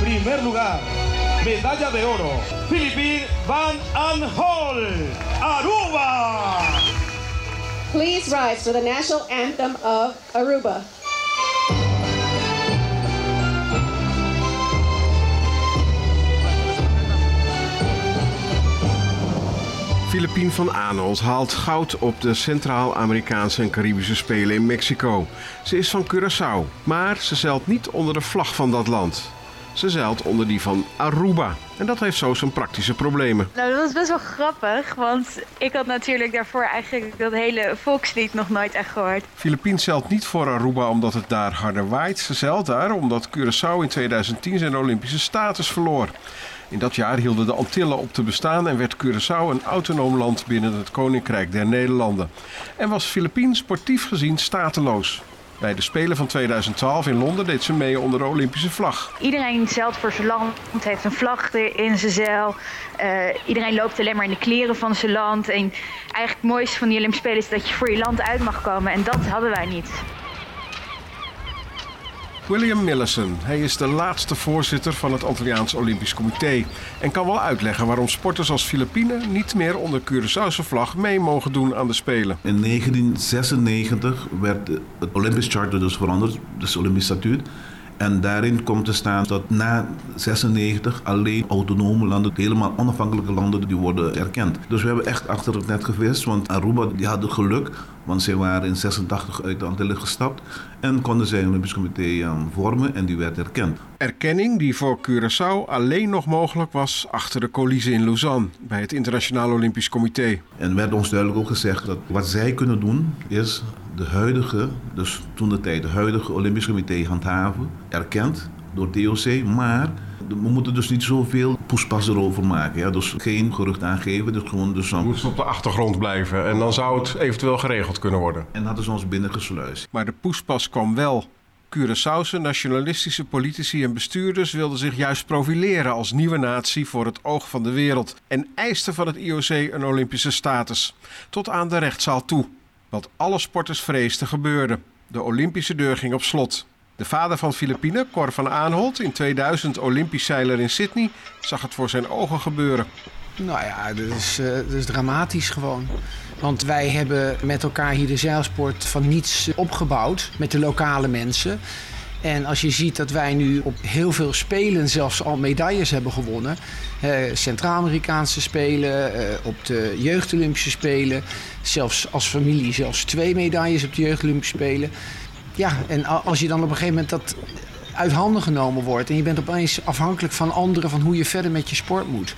Primer lugar, medalla de oro, Philippine Van Anhol, Aruba. Please rise for the national anthem of Aruba. Philippine van Aanholt haalt goud op de Centraal-Amerikaanse en Caribische Spelen in Mexico. Ze is van Curaçao, maar ze zeilt niet onder de vlag van dat land. Ze zeilt onder die van Aruba. En dat heeft zo zijn praktische problemen. Nou, dat was best wel grappig, want ik had natuurlijk daarvoor eigenlijk dat hele volkslied nog nooit echt gehoord. Filipien zeilt niet voor Aruba omdat het daar harder waait. Ze zeilt daar omdat Curaçao in 2010 zijn Olympische status verloor. In dat jaar hielden de Antillen op te bestaan en werd Curaçao een autonoom land binnen het Koninkrijk der Nederlanden. En was Filipien sportief gezien stateloos. Bij de Spelen van 2012 in Londen deed ze mee onder de Olympische vlag. Iedereen zeilt voor zijn land, heeft een vlag in zijn zeil. Uh, iedereen loopt alleen maar in de kleren van zijn land. En eigenlijk het mooiste van die Olympische Spelen is dat je voor je land uit mag komen. En dat hadden wij niet. William Millison. Hij is de laatste voorzitter van het Antilliaans Olympisch Comité. En kan wel uitleggen waarom sporters als Filipijnen niet meer onder Curaçaose vlag mee mogen doen aan de Spelen. In 1996 werd het Olympisch Charter dus veranderd, dus Olympisch statuut. En daarin komt te staan dat na 96 alleen autonome landen, helemaal onafhankelijke landen, die worden erkend. Dus we hebben echt achter het net gevist, want Aruba die hadden geluk, want zij waren in 86 uit de Antillen gestapt en konden zij een Olympisch Comité ehm, vormen en die werd erkend. Erkenning die voor Curaçao alleen nog mogelijk was achter de coulissen in Lausanne bij het Internationaal Olympisch Comité. En werd ons duidelijk ook gezegd dat wat zij kunnen doen is de huidige, dus toen de tijd, de huidige Olympisch Comité handhaven, erkend door DOC, maar we moeten dus niet zoveel poespas erover maken. Ja? Dus geen gerucht aangeven. Dus gewoon dus dan... Moet op de achtergrond blijven en dan zou het eventueel geregeld kunnen worden. En hadden ze ons binnengesluist. Maar de poespas kwam wel. Curaçaose nationalistische politici en bestuurders wilden zich juist profileren als nieuwe natie voor het oog van de wereld en eisten van het IOC een Olympische status, tot aan de rechtszaal toe. Wat alle sporters vreesden gebeurde. De Olympische deur ging op slot. De vader van Filipine, Cor van Aanholt, in 2000 Olympisch zeiler in Sydney, zag het voor zijn ogen gebeuren. Nou ja, dat is, dat is dramatisch gewoon. Want wij hebben met elkaar hier de zeilsport van niets opgebouwd met de lokale mensen. En als je ziet dat wij nu op heel veel spelen zelfs al medailles hebben gewonnen. Eh, Centraal-Amerikaanse spelen, eh, op de jeugd-Olympische spelen. Zelfs als familie zelfs twee medailles op de jeugd-Olympische spelen. Ja, en als je dan op een gegeven moment dat uit handen genomen wordt... en je bent opeens afhankelijk van anderen van hoe je verder met je sport moet.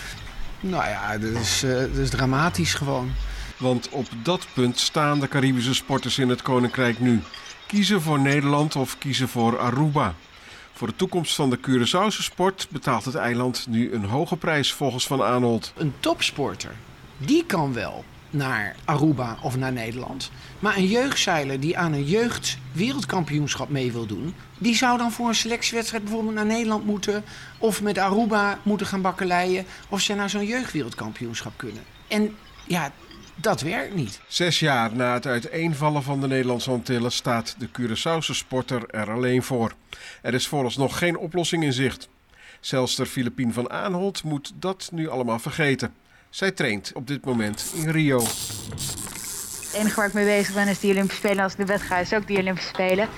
Nou ja, dat is, uh, dat is dramatisch gewoon. Want op dat punt staan de Caribische sporters in het Koninkrijk nu. Kiezen voor Nederland of kiezen voor Aruba. Voor de toekomst van de Curaçaose sport betaalt het eiland nu een hoge prijs volgens Van Aanholt. Een topsporter, die kan wel naar Aruba of naar Nederland. Maar een jeugdzeiler die aan een jeugdwereldkampioenschap mee wil doen... die zou dan voor een selectiewedstrijd bijvoorbeeld naar Nederland moeten... of met Aruba moeten gaan bakkeleien... of ze naar zo'n jeugdwereldkampioenschap kunnen. En ja, dat werkt niet. Zes jaar na het uiteenvallen van de Nederlandse Antillen staat de Curaçaose sporter er alleen voor. Er is vooralsnog geen oplossing in zicht. Zelfs de Filipien van Aanholt moet dat nu allemaal vergeten. Zij traint op dit moment in Rio. Het enige waar ik mee bezig ben is die Olympische Spelen. Als ik de wet ga, is ook die Olympische Spelen.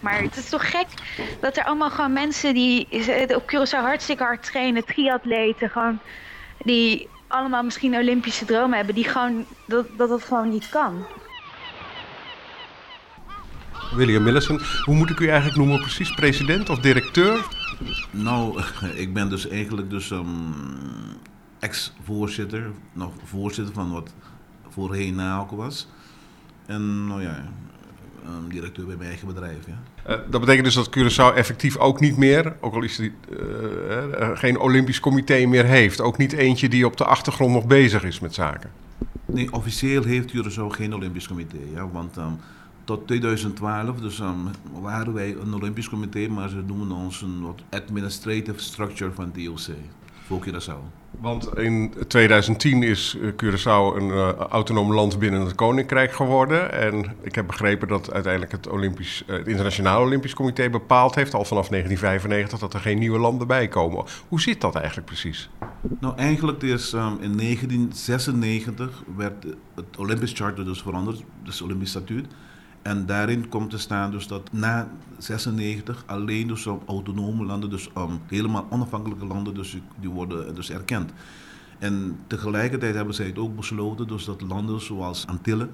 Maar het is toch gek dat er allemaal gewoon mensen die op Curaçao hartstikke hard trainen, triatleten, gewoon die allemaal misschien Olympische dromen hebben, die gewoon, dat, dat het gewoon niet kan. William Millison, hoe moet ik u eigenlijk noemen precies? President of directeur? Nou, ik ben dus eigenlijk dus um, ex-voorzitter, nog voorzitter van wat voorheen NAOC was. En nou ja, um, directeur bij mijn eigen bedrijf. Ja. Uh, dat betekent dus dat Curaçao effectief ook niet meer, ook al is het uh, geen Olympisch comité meer heeft. Ook niet eentje die op de achtergrond nog bezig is met zaken. Nee, officieel heeft Curaçao geen Olympisch comité. Ja, want um, tot 2012 dus, um, waren wij een Olympisch comité, maar ze noemen ons een wat administrative structure van het IOC. Voor Curaçao. Want in 2010 is eh, Curaçao een uh, autonoom land binnen het Koninkrijk geworden. En ik heb begrepen dat uiteindelijk het, Olympisch, uh, het Internationaal Olympisch Comité bepaald heeft, al vanaf 1995, dat er geen nieuwe landen bij komen. Hoe zit dat eigenlijk precies? Nou, eigenlijk is um, in 1996 werd het Olympisch Charter dus veranderd, dus het Olympisch Statuut. En daarin komt te staan dus dat na 96 alleen dus autonome landen, dus helemaal onafhankelijke landen, dus die worden dus erkend. En tegelijkertijd hebben zij het ook besloten dus dat landen zoals Antillen,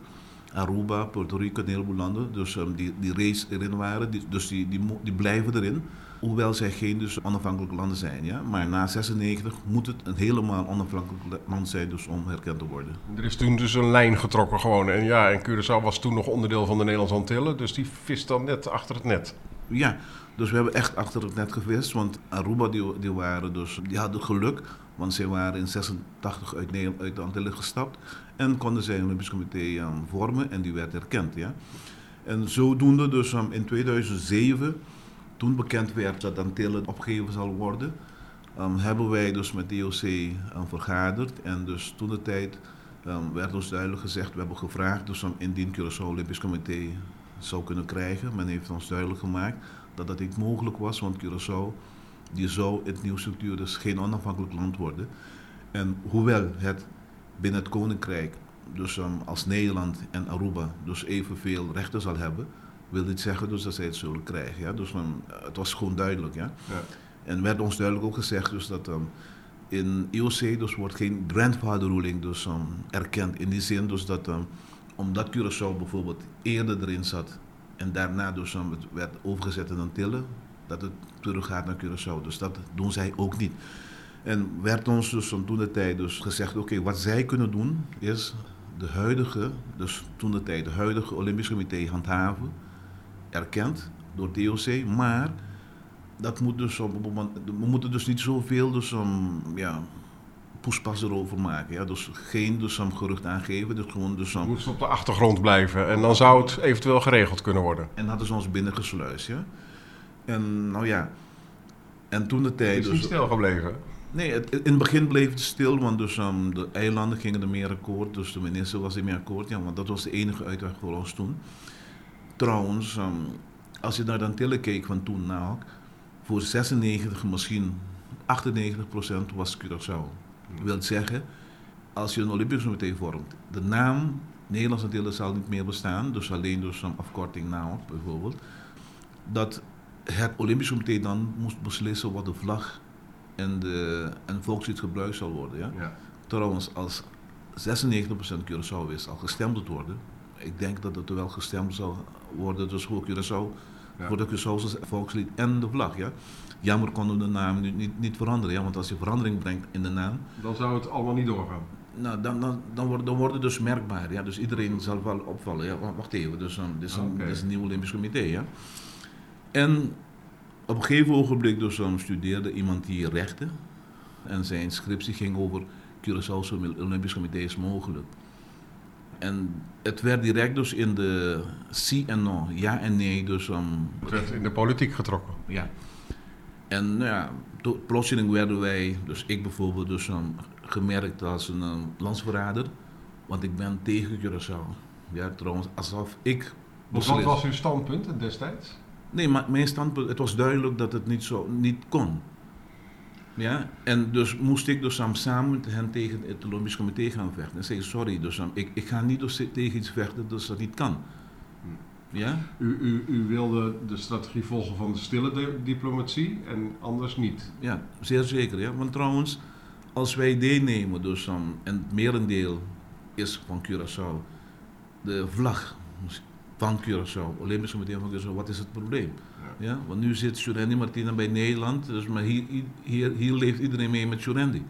Aruba, Puerto Rico, een heleboel landen, dus um, die, die reeds erin waren, dus die, die, die blijven erin. Hoewel zij geen dus onafhankelijke landen zijn. Ja? Maar na 96 moet het een helemaal onafhankelijk land zijn dus om herkend te worden. Er is toen dus een lijn getrokken gewoon. En ja, en Curaçao was toen nog onderdeel van de Nederlandse Antillen. Dus die vist dan net achter het net. Ja, dus we hebben echt achter het net gevist. Want Aruba die, die, waren dus, die hadden geluk. Want zij waren in 86 uit, Nederland, uit de Antillen gestapt. En konden zij een Olympisch Comité um, vormen. En die werd erkend. Ja? En zodoende dus um, in 2007 toen bekend werd dat Antillen opgegeven zal worden, um, hebben wij dus met DOC um, vergaderd. En dus toen de tijd um, werd ons duidelijk gezegd, we hebben gevraagd dus om indien Curaçao Olympisch Comité zou kunnen krijgen. Men heeft ons duidelijk gemaakt dat dat niet mogelijk was, want Curaçao die zou in het nieuwe structuur dus geen onafhankelijk land worden. En hoewel het binnen het Koninkrijk, dus als Nederland en Aruba, dus evenveel rechten zal hebben, wil niet zeggen dus dat zij het zullen krijgen. Ja? Dus men, het was gewoon duidelijk. Ja? ja. En werd ons duidelijk ook gezegd dus dat um, in IOC dus wordt geen grandfather ruling dus, um, erkend. In die zin dus dat um, omdat Curaçao bijvoorbeeld eerder erin zat en daarna dus het werd overgezet in Antillen, dat het teruggaat naar Curaçao. Dus dat doen zij ook niet. En werd ons dus van toen de tijd dus gezegd, oké, okay, wat zij kunnen doen is de huidige, dus toen de tijd de huidige Olympisch Comité handhaven erkend door DOC, maar dat moet dus op, we moeten dus niet zoveel dus, um, ja, poespas erover maken. Ja? Dus geen dus, um, gerucht aangeven. Dus gewoon, dus, um, moet op de achtergrond blijven en dan zou het eventueel geregeld kunnen worden. En hadden ze ons binnengesluist. Ja? En nou ja, en toen de tijd... Het is niet dus, stil gebleven? Nee, het, in het begin bleef het stil, want dus, um, de eilanden gingen er meer akkoord. Dus de minister was er meer akkoord, ja, want dat was de enige uitweg voor ons toen. Trouwens, um, als je naar de Antillen keek van toen na, voor 96, misschien 98 procent was Curaçao. Dat wil zeggen, als je een Olympisch comité vormt, de naam Nederlands Antillen zal niet meer bestaan, dus alleen dus een afkorting NAOC bijvoorbeeld, dat het Olympisch comité dan moest beslissen wat de vlag en, de, en volkslied gebruikt zal worden. Ja? ja. Trouwens, als 96% Curaçao is, al gestemd moet worden, ik denk dat het er wel gestemd zal worden, dus voor Curaçao, ja. voor de Curaçaose volkslied en de vlag. Ja? Jammer konden we de naam nu niet, niet veranderen, ja? want als je verandering brengt in de naam... Dan zou het allemaal niet doorgaan. Nou, dan, dan, dan, wordt, dan wordt het dus merkbaar, ja? dus iedereen zal wel opvallen. Ja? Wacht even, dus, um, dit, is een, okay. dit is een nieuw Olympisch Comité. Ja? En op een gegeven ogenblik dus, um, studeerde iemand die rechten en zijn scriptie ging over Curaçaose Olympisch Comité is mogelijk. En het werd direct dus in de sí en no, ja en nee. Dus, um, het werd in de politiek getrokken. Ja. En nou ja, plotseling werden wij, dus ik bijvoorbeeld, dus um, gemerkt als een um, landsverrader. Want ik ben tegen Curaçao. Ja, trouwens, alsof ik... Wat was uw standpunt destijds? Nee, maar mijn standpunt, het was duidelijk dat het niet, zo, niet kon. Ja, en dus moest ik dus samen met hen tegen het Olympisch Comité gaan vechten. En zei sorry, dus ik, ik ga niet dus tegen iets vechten dus dat niet kan. Ja? U, u, u wilde de strategie volgen van de stille diplomatie en anders niet? Ja, zeer zeker. Ja. Want trouwens, als wij deelnemen, dus dan, en het merendeel is van Curaçao, de vlag van Curaçao, Olympisch Comité van Curaçao, wat is het probleem? Ja. Want nu zit Jurendi Martina bij Nederland, dus, maar hier, hier, hier leeft iedereen mee met Jurendi.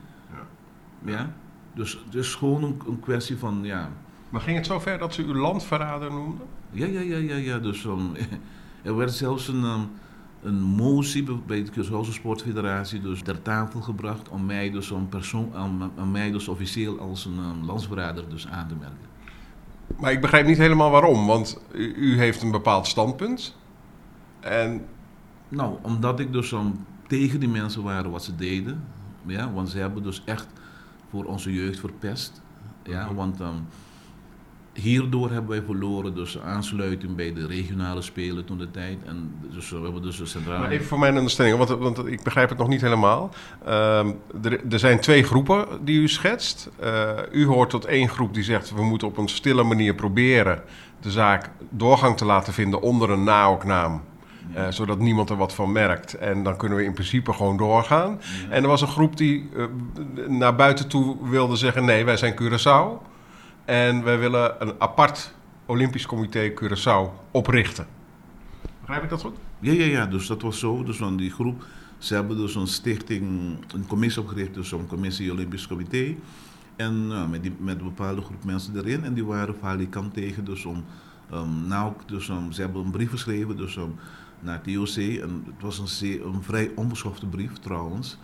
Ja. ja. Dus het is gewoon een, een, kwestie van, ja... Maar ging het zover dat ze uw landverrader noemden? Ja, ja, ja, ja, ja. Dus um, er werd zelfs een, um, een motie bij de Curaçaose Sportfederatie dus ter tafel gebracht om mij dus, om persoon, om, om mij dus officieel als een um, landsverrader dus aan te merken. Maar ik begrijp niet helemaal waarom, want u, u heeft een bepaald standpunt. En... Nou, omdat ik dus dan tegen die mensen waren wat ze deden. Ja, want ze hebben dus echt voor onze jeugd verpest. Ja, want ehm, hierdoor hebben wij verloren dus aansluiting bij de regionale spelen toen de tijd. En dus we hebben dus een centrale... Maar even voor mijn ondersteuning, want, want ik begrijp het nog niet helemaal. Ehm, er, er zijn twee groepen die u schetst. Eh, u hoort tot één groep die zegt we moeten op een stille manier proberen de zaak doorgang te laten vinden onder een naoknaam. Uh, zodat niemand er wat van merkt. En dan kunnen we in principe gewoon doorgaan. En er was een groep die uh, naar buiten toe wilde zeggen: nee, wij zijn Curaçao. En wij willen een apart Olympisch Comité Curaçao oprichten. Begrijp ik dat goed? Ja, ja, ja. Dus dat was zo. Dus van die groep, ze hebben dus een stichting, een commissie opgericht, dus een commissie Olympisch Comité. En uh, met, die, met een bepaalde groep mensen erin. En die waren valikant tegen, dus om, um, nou, dus um, ze hebben een brief geschreven, dus um, naar het IOC. En het was een, vrij onbeschofte brief trouwens.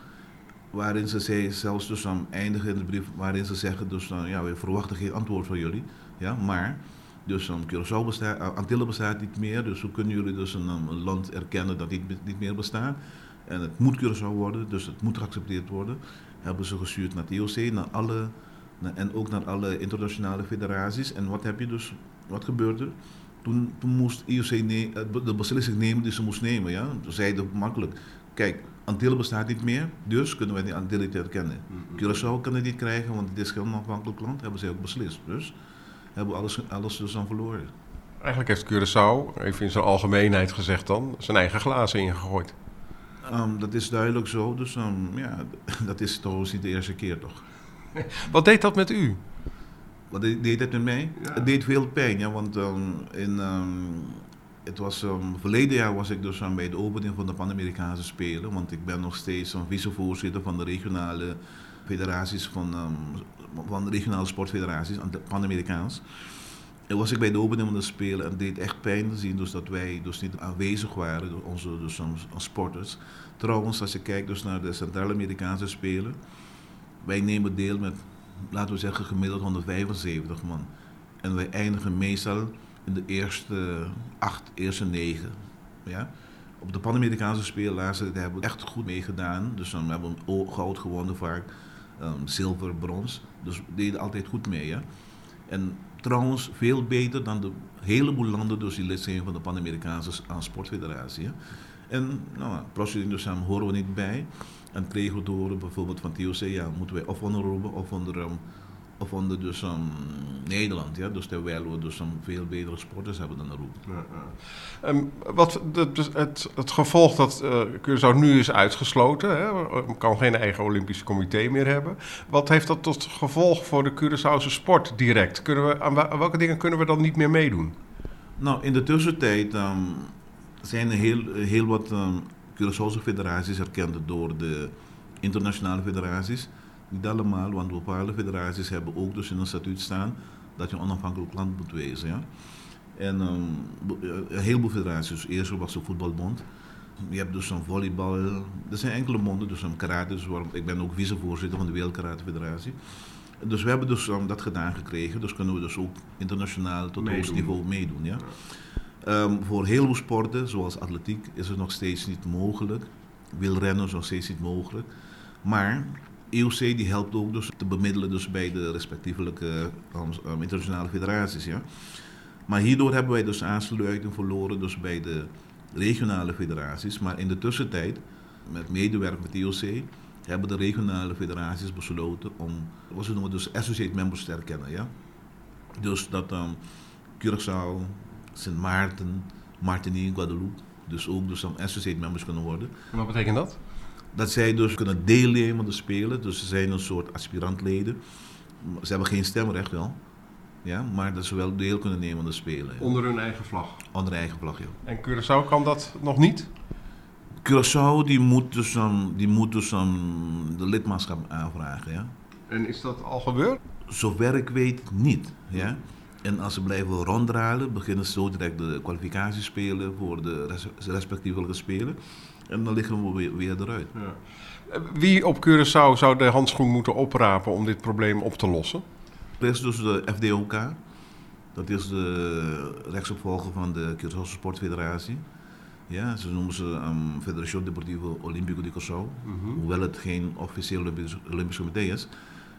Waarin ze zei, zelfs dus aan eindigen in de brief, waarin ze zeggen, dus dan, ja, we verwachten geen antwoord van jullie. Ja, maar, dus um, Curaçao bestaat, Antillen bestaat niet meer, dus hoe kunnen jullie dus een, een land erkennen dat niet, niet meer bestaat? En het moet Curaçao worden, dus het moet geaccepteerd worden. Hebben ze gestuurd naar het IOC, naar alle, naar, en ook naar alle internationale federaties. En wat heb je dus, wat gebeurde er? Toen, toen moest IOC ne de beslissing nemen die ze moest nemen. Ja? Ze zeiden makkelijk, kijk, Antillen bestaat niet meer, dus kunnen wij die Antillen niet erkennen. Curaçao kan het niet krijgen, want het is geen onafhankelijk land, hebben ze ook beslist. Dus hebben we alles, alles dus dan verloren. Eigenlijk heeft Curaçao, even in zijn algemeenheid gezegd dan, zijn eigen glazen ingegooid. Um, dat is duidelijk zo, dus um, ja, dat is trouwens niet de eerste keer toch. Wat deed dat met u? Wat deed het met mij? Ja. Het deed veel pijn, ja, want um, in, het was, verleden jaar was ik dus bij de opening van de Pan-Amerikaanse Spelen, want ik ben nog steeds een vicevoorzitter van de regionale federaties, van, van de regionale sportfederaties, Pan-Amerikaans. En was ik bij de opening van de Spelen en het deed echt pijn te zien dus dat wij dus niet aanwezig waren, onze dus, sporters. Trouwens, als je kijkt dus naar de Centraal-Amerikaanse Spelen, wij nemen deel met, laten we zeggen, gemiddeld 175 man. En wij eindigen meestal in de eerste acht, eerste negen. Ja? Op de Pan-Amerikaanse Spelen laatste hebben we echt goed meegedaan. Dus dan hebben we goud gewonnen vaak, um, zilver, brons. Dus we deden altijd goed mee. En trouwens veel beter dan de heleboel landen dus die lid zijn van de Pan-Amerikaanse Sportfederatie. En nou, procedure dus horen we niet bij. En kregen we te horen bijvoorbeeld van TOC, ja, moeten wij of onder of onder, um, of onder dus, um, Nederland. Ja? Dus terwijl we dus um, veel betere sporters hebben dan Aruba. Ja, ja. Wat de, de, het, het gevolg dat uh, Curaçao nu is uitgesloten, hè, kan geen eigen Olympisch comité meer hebben. Wat heeft dat tot gevolg voor de Curaçaose sport direct? Kunnen we, aan welke dingen kunnen we dan niet meer meedoen? Nou, in de tussentijd zijn er heel, heel wat Curaçaose federaties erkend door de internationale federaties. Niet allemaal, want bepaalde federaties hebben ook dus in een statuut staan dat je een onafhankelijk land moet wezen. Ja? En um, een heleboel federaties. Eerst was de voetbalbond. Je hebt dus een volleybal. Er zijn enkele monden, dus een karate. Dus waarom, ik ben ook vicevoorzitter van de Wereldkarate Federatie. Dus we hebben dus um, dat gedaan gekregen. Dus kunnen we dus ook internationaal tot hoogst niveau meedoen. Ja? ja. Um, voor heel veel sporten, zoals atletiek, is het nog steeds niet mogelijk. Wielrennen is nog steeds niet mogelijk. Maar EOC die helpt ook dus te bemiddelen dus bij de respectievelijke um, internationale federaties. Ja. Maar hierdoor hebben wij dus aansluiting verloren dus bij de regionale federaties. Maar in de tussentijd, met medewerking met EOC, hebben de regionale federaties besloten om, wat ze noemen dus associate members te erkennen. Ja. Dus dat um, Curaçao, Sint Maarten, Martinique, Guadeloupe, dus ook dus associate members kunnen worden. En wat betekent dat? Dat zij dus kunnen deelnemen aan de Spelen. Dus ze zijn een soort aspirantleden. Ze hebben geen stemrecht wel. Ja, maar dat ze wel deel kunnen nemen aan de Spelen. Ja. Onder hun eigen vlag? Onder eigen vlag, ja. En Curaçao kan dat nog niet? Curaçao die moet dus, um, die moet dus um, de lidmaatschap aanvragen, ja. En is dat al gebeurd? Zover ik weet niet, ja. En als ze blijven ronddraaien, beginnen ze zo direct de kwalificatiespelen voor de res respectievelijke spelen. En dan liggen we weer, weer eruit. Ja. Wie op Curaçao zou de handschoen moeten oprapen om dit probleem op te lossen? Dat is dus de FDOK. Dat is de rechtsopvolger van de Curaçaose Sportfederatie. Ja, ze noemen ze um, Federación Deportivo Olímpico de Curaçao. Hoewel het geen officieel Olympisch, Olympisch comité is.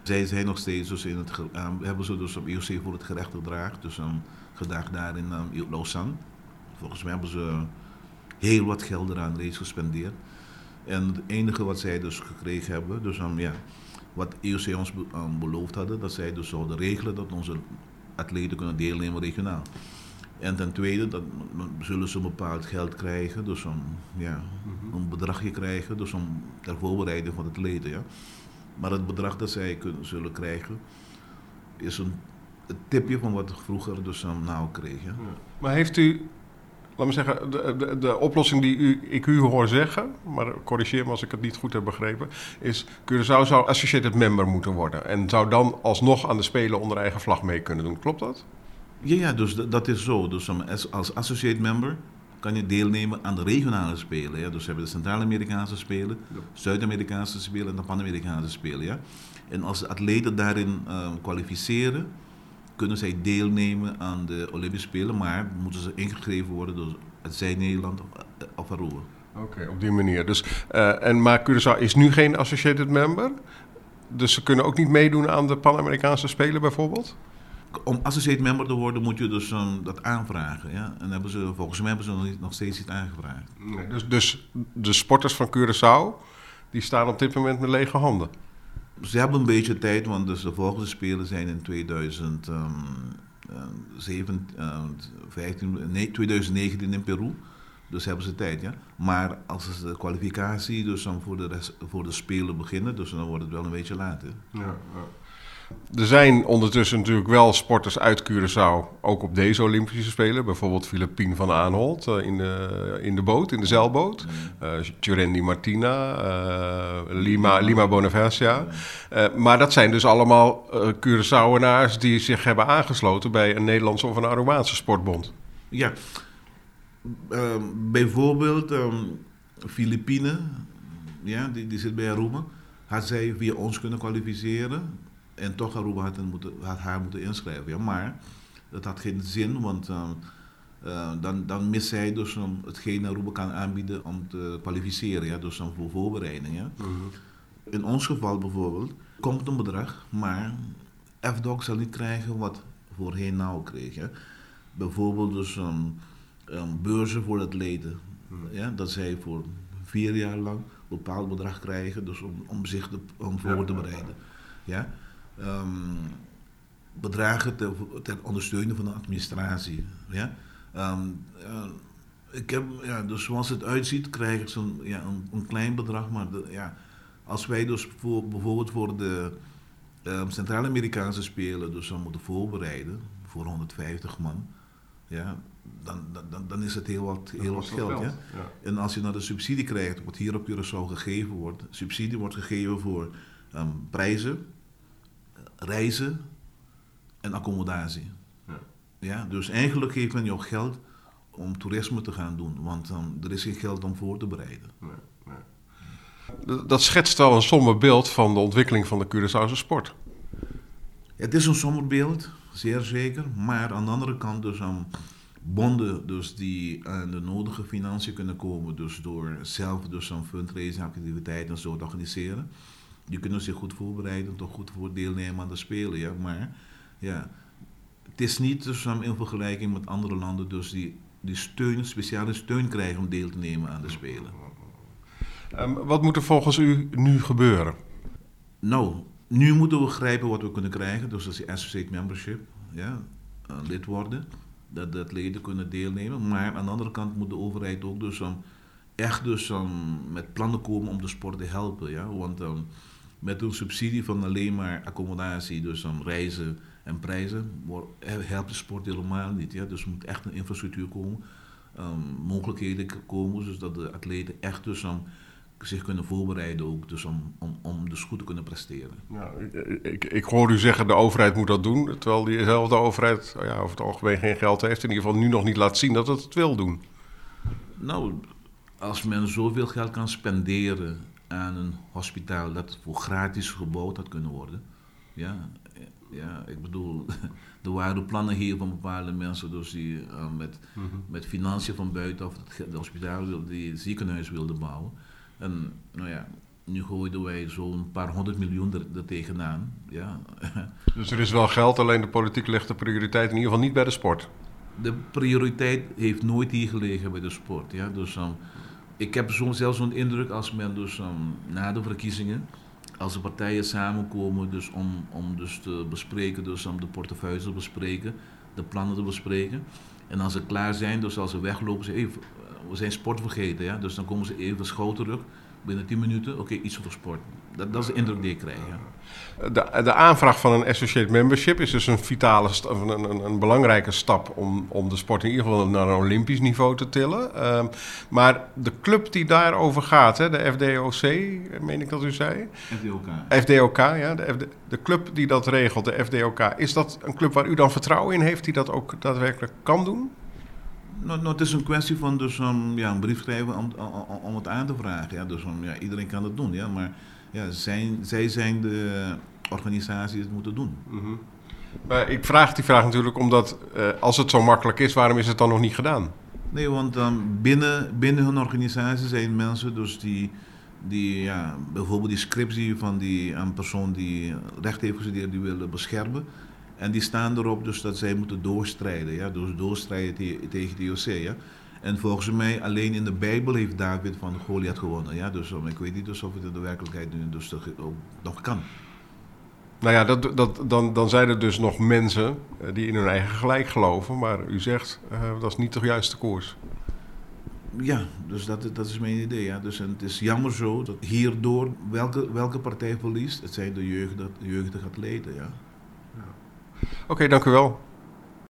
Zij zijn nog steeds, dus in het, um, hebben ze dus op IOC voor het gerecht gedraagd. Dus um, gedaagd daar in um, Lausanne. Volgens mij hebben ze heel wat geld eraan reeds gespendeerd. En het enige wat zij dus gekregen hebben, dus um, ja, wat IOC ons be- beloofd hadden, dat zij dus zouden regelen dat onze atleten kunnen deelnemen regionaal. En ten tweede, dat, zullen ze een bepaald geld krijgen, dus een, ja, een bedragje krijgen, dus om ter voorbereiding van het atleten. Ja. Maar het bedrag dat zij kunnen, zullen krijgen, is een, tipje van wat vroeger dus nou kreeg. Ja. Maar heeft u, laat me zeggen, de, de, de oplossing die u, ik u hoor zeggen, maar corrigeer me als ik het niet goed heb begrepen, is Curaçao zou associated member moeten worden en zou dan alsnog aan de Spelen onder eigen vlag mee kunnen doen. Klopt dat? Ja, ja dus dat is zo. Dus als, als associate member kan je deelnemen aan de regionale spelen. Ja? Dus we hebben de Centraal-Amerikaanse spelen, Zuid-Amerikaanse spelen en de Pan-Amerikaanse spelen. Ja? En als de atleten daarin um, kwalificeren, kunnen zij deelnemen aan de Olympische Spelen, maar moeten ze ingegeven worden door het zij Nederland of, eh, Aruba. Oké, op die manier. Dus, eh, en, maar Curaçao is nu geen associated member, dus ze kunnen ook niet meedoen aan de Pan-Amerikaanse Spelen bijvoorbeeld? Om associate member te worden moet je dus um, dat aanvragen. Ja? En hebben ze, volgens mij hebben ze nog, niet, nog steeds niet aangevraagd. Nee, dus, dus de sporters van Curaçao, die staan op dit moment met lege handen. Ze hebben een beetje tijd, want dus de volgende Spelen zijn in 2015, nee, 2019 in Peru. Dus hebben ze tijd, ja. Maar als ze de kwalificatie dus dan voor de, rest, voor de Spelen beginnen, dus dan wordt het wel een beetje laat. hè. Ja, Er zijn ondertussen natuurlijk wel sporters uit Curaçao, ook op deze Olympische Spelen. Bijvoorbeeld Philippine van Aanholt eh, in, de, in de boot, in de zeilboot. Jurendi Martina, eh, Lima, Lima Bonifacia. Eh, maar dat zijn dus allemaal Curaçaoenaars die zich hebben aangesloten bij een Nederlandse of een Arubaanse sportbond. Ja, Ehm, bijvoorbeeld ehm Filipine, ja, die, die zit bij Aruba, had zij via ons kunnen kwalificeren en toch Aruba had, hen moeten, had haar moeten inschrijven. Ja, maar dat had geen zin, want ehm, eh, dan, dan mist zij dus um, hetgeen Aruba kan aanbieden om te kwalificeren, ja, dus dan voor voorbereiding. Ja. In ons geval bijvoorbeeld komt een bedrag, maar F-Dog zal niet krijgen wat voorheen nou kreeg. Hè. Bijvoorbeeld dus um, um, beurzen voor atleten. Ja, dat zij voor vier jaar lang een bepaald bedrag krijgen, dus om, om zich te, om voor te bereiden. Ja. Um, bedragen ter, ter, ondersteuning van de administratie. Ja. Um, uh, ik heb, ja, dus zoals het uitziet, krijg ik zo'n ja, een, een, klein bedrag, maar de, ja, als wij dus voor, bijvoorbeeld voor de um, Centraal-Amerikaanse Spelen dus dan moeten voorbereiden voor 150 man, ja, dan, dan, dan is het heel wat, heel wat geld. geld. Ja? Ja. En als je naar de subsidie krijgt, wat hier op Curaçao gegeven wordt, subsidie wordt gegeven voor um, prijzen, reizen en accommodatie. Ja. ja. dus eigenlijk geeft men jou geld om toerisme te gaan doen, want um, er is geen geld om voor te bereiden. Nee, nee. Dat schetst wel een somber beeld van de ontwikkeling van de Curaçaose sport. Het is een somber beeld, zeer zeker, maar aan de andere kant dus um, bonden dus die aan de nodige financiën kunnen komen, dus door zelf dus een fundraising activiteiten zo te organiseren. Die kunnen zich goed voorbereiden, toch goed voor deelnemen aan de Spelen. Ja. Maar ja, het is niet in vergelijking met andere landen dus die, die steun, speciale steun krijgen om deel te nemen aan de Spelen. Um, wat moet er volgens u nu gebeuren? Nou, nu moeten we grijpen wat we kunnen krijgen, dus dat is die associate membership, ja, uh, lid worden dat de atleten kunnen deelnemen. Maar aan de andere kant moet de overheid ook dus um, echt dus um, met plannen komen om de sport te helpen. Ja? Want um, met een subsidie van alleen maar accommodatie, dus reizen en prijzen, helpt de sport helemaal niet. Ja? Dus er moet echt een infrastructuur komen, mogelijkheden komen, zodat de atleten echt dus zich kunnen voorbereiden ook, dus om, om, om dus goed te kunnen presteren. Ja, ik, ik hoor u zeggen de overheid moet dat doen, terwijl diezelfde overheid ja, over het algemeen geen geld heeft, in ieder geval nu nog niet laat zien dat het het wil doen. Nou, als men zoveel geld kan spenderen aan een hospitaal dat voor gratis gebouwd had kunnen worden, ja, Ja, ik bedoel, er waren plannen hier van bepaalde mensen dus die uh, met, met financiën van buitenaf het hospitaal, die het ziekenhuis wilden bouwen. En nou ja, nu gooiden wij zo'n paar honderd miljoen er, er tegenaan. Ja. Dus er is wel geld, alleen de politiek legt de prioriteit in ieder geval niet bij de sport. De prioriteit heeft nooit hier gelegen bij de sport. Ja. Dus, um, ik heb soms zelfs zo'n indruk als men dus um, na de verkiezingen, als de partijen samenkomen dus om, om dus te bespreken, dus om de portefeuille te bespreken, de plannen te bespreken. En als ze klaar zijn, dus als ze weglopen, ze even, we zijn sport vergeten. Ja. Dus dan komen ze even schouw terug binnen 10 minuten, oké, iets voor sport. Dat, dat, is de indruk die ik krijg. Ja. De, de aanvraag van een associate membership is dus een vitale, een, een, een, belangrijke stap om, om de sport in ieder geval naar een olympisch niveau te tillen. Um, maar de club die daarover gaat, hè, de FDOC, meen ik dat u zei? FDOK. FDOK, ja. De, FD, de club die dat regelt, de FDOK. Is dat een club waar u dan vertrouwen in heeft die dat ook daadwerkelijk kan doen? Nou, nou, het is een kwestie van dus, um, ja, een brief schrijven om, om, om, het aan te vragen. Ja. Dus um, ja, iedereen kan het doen, ja, maar ja, zijn, zij zijn de organisatie die het moeten doen. Mm -hmm. Maar ik vraag die vraag natuurlijk omdat uh, als het zo makkelijk is, waarom is het dan nog niet gedaan? Nee, want um, binnen, binnen hun organisatie zijn mensen dus die, die ja, bijvoorbeeld die scriptie van die een persoon die recht heeft gestudeerd, die willen beschermen. En die staan erop dus dat zij moeten doorstrijden. Ja? Dus doorstrijden te, tegen de IOC. Ja? En volgens mij alleen in de Bijbel heeft David van Goliath gewonnen. Ja? Dus ik weet niet dus of het in de werkelijkheid nu dus ook nog kan. Nou ja, dat, dat, dan, dan zijn er dus nog mensen die in hun eigen gelijk geloven. Maar u zegt, uh, dat is niet de juiste koers. Ja, dus dat, dat is mijn idee. Ja. Dus, en het is jammer zo dat hierdoor welke, welke partij verliest, het zijn de, jeugd, de jeugdige atleten. Ja. Oké, okay, dank u wel.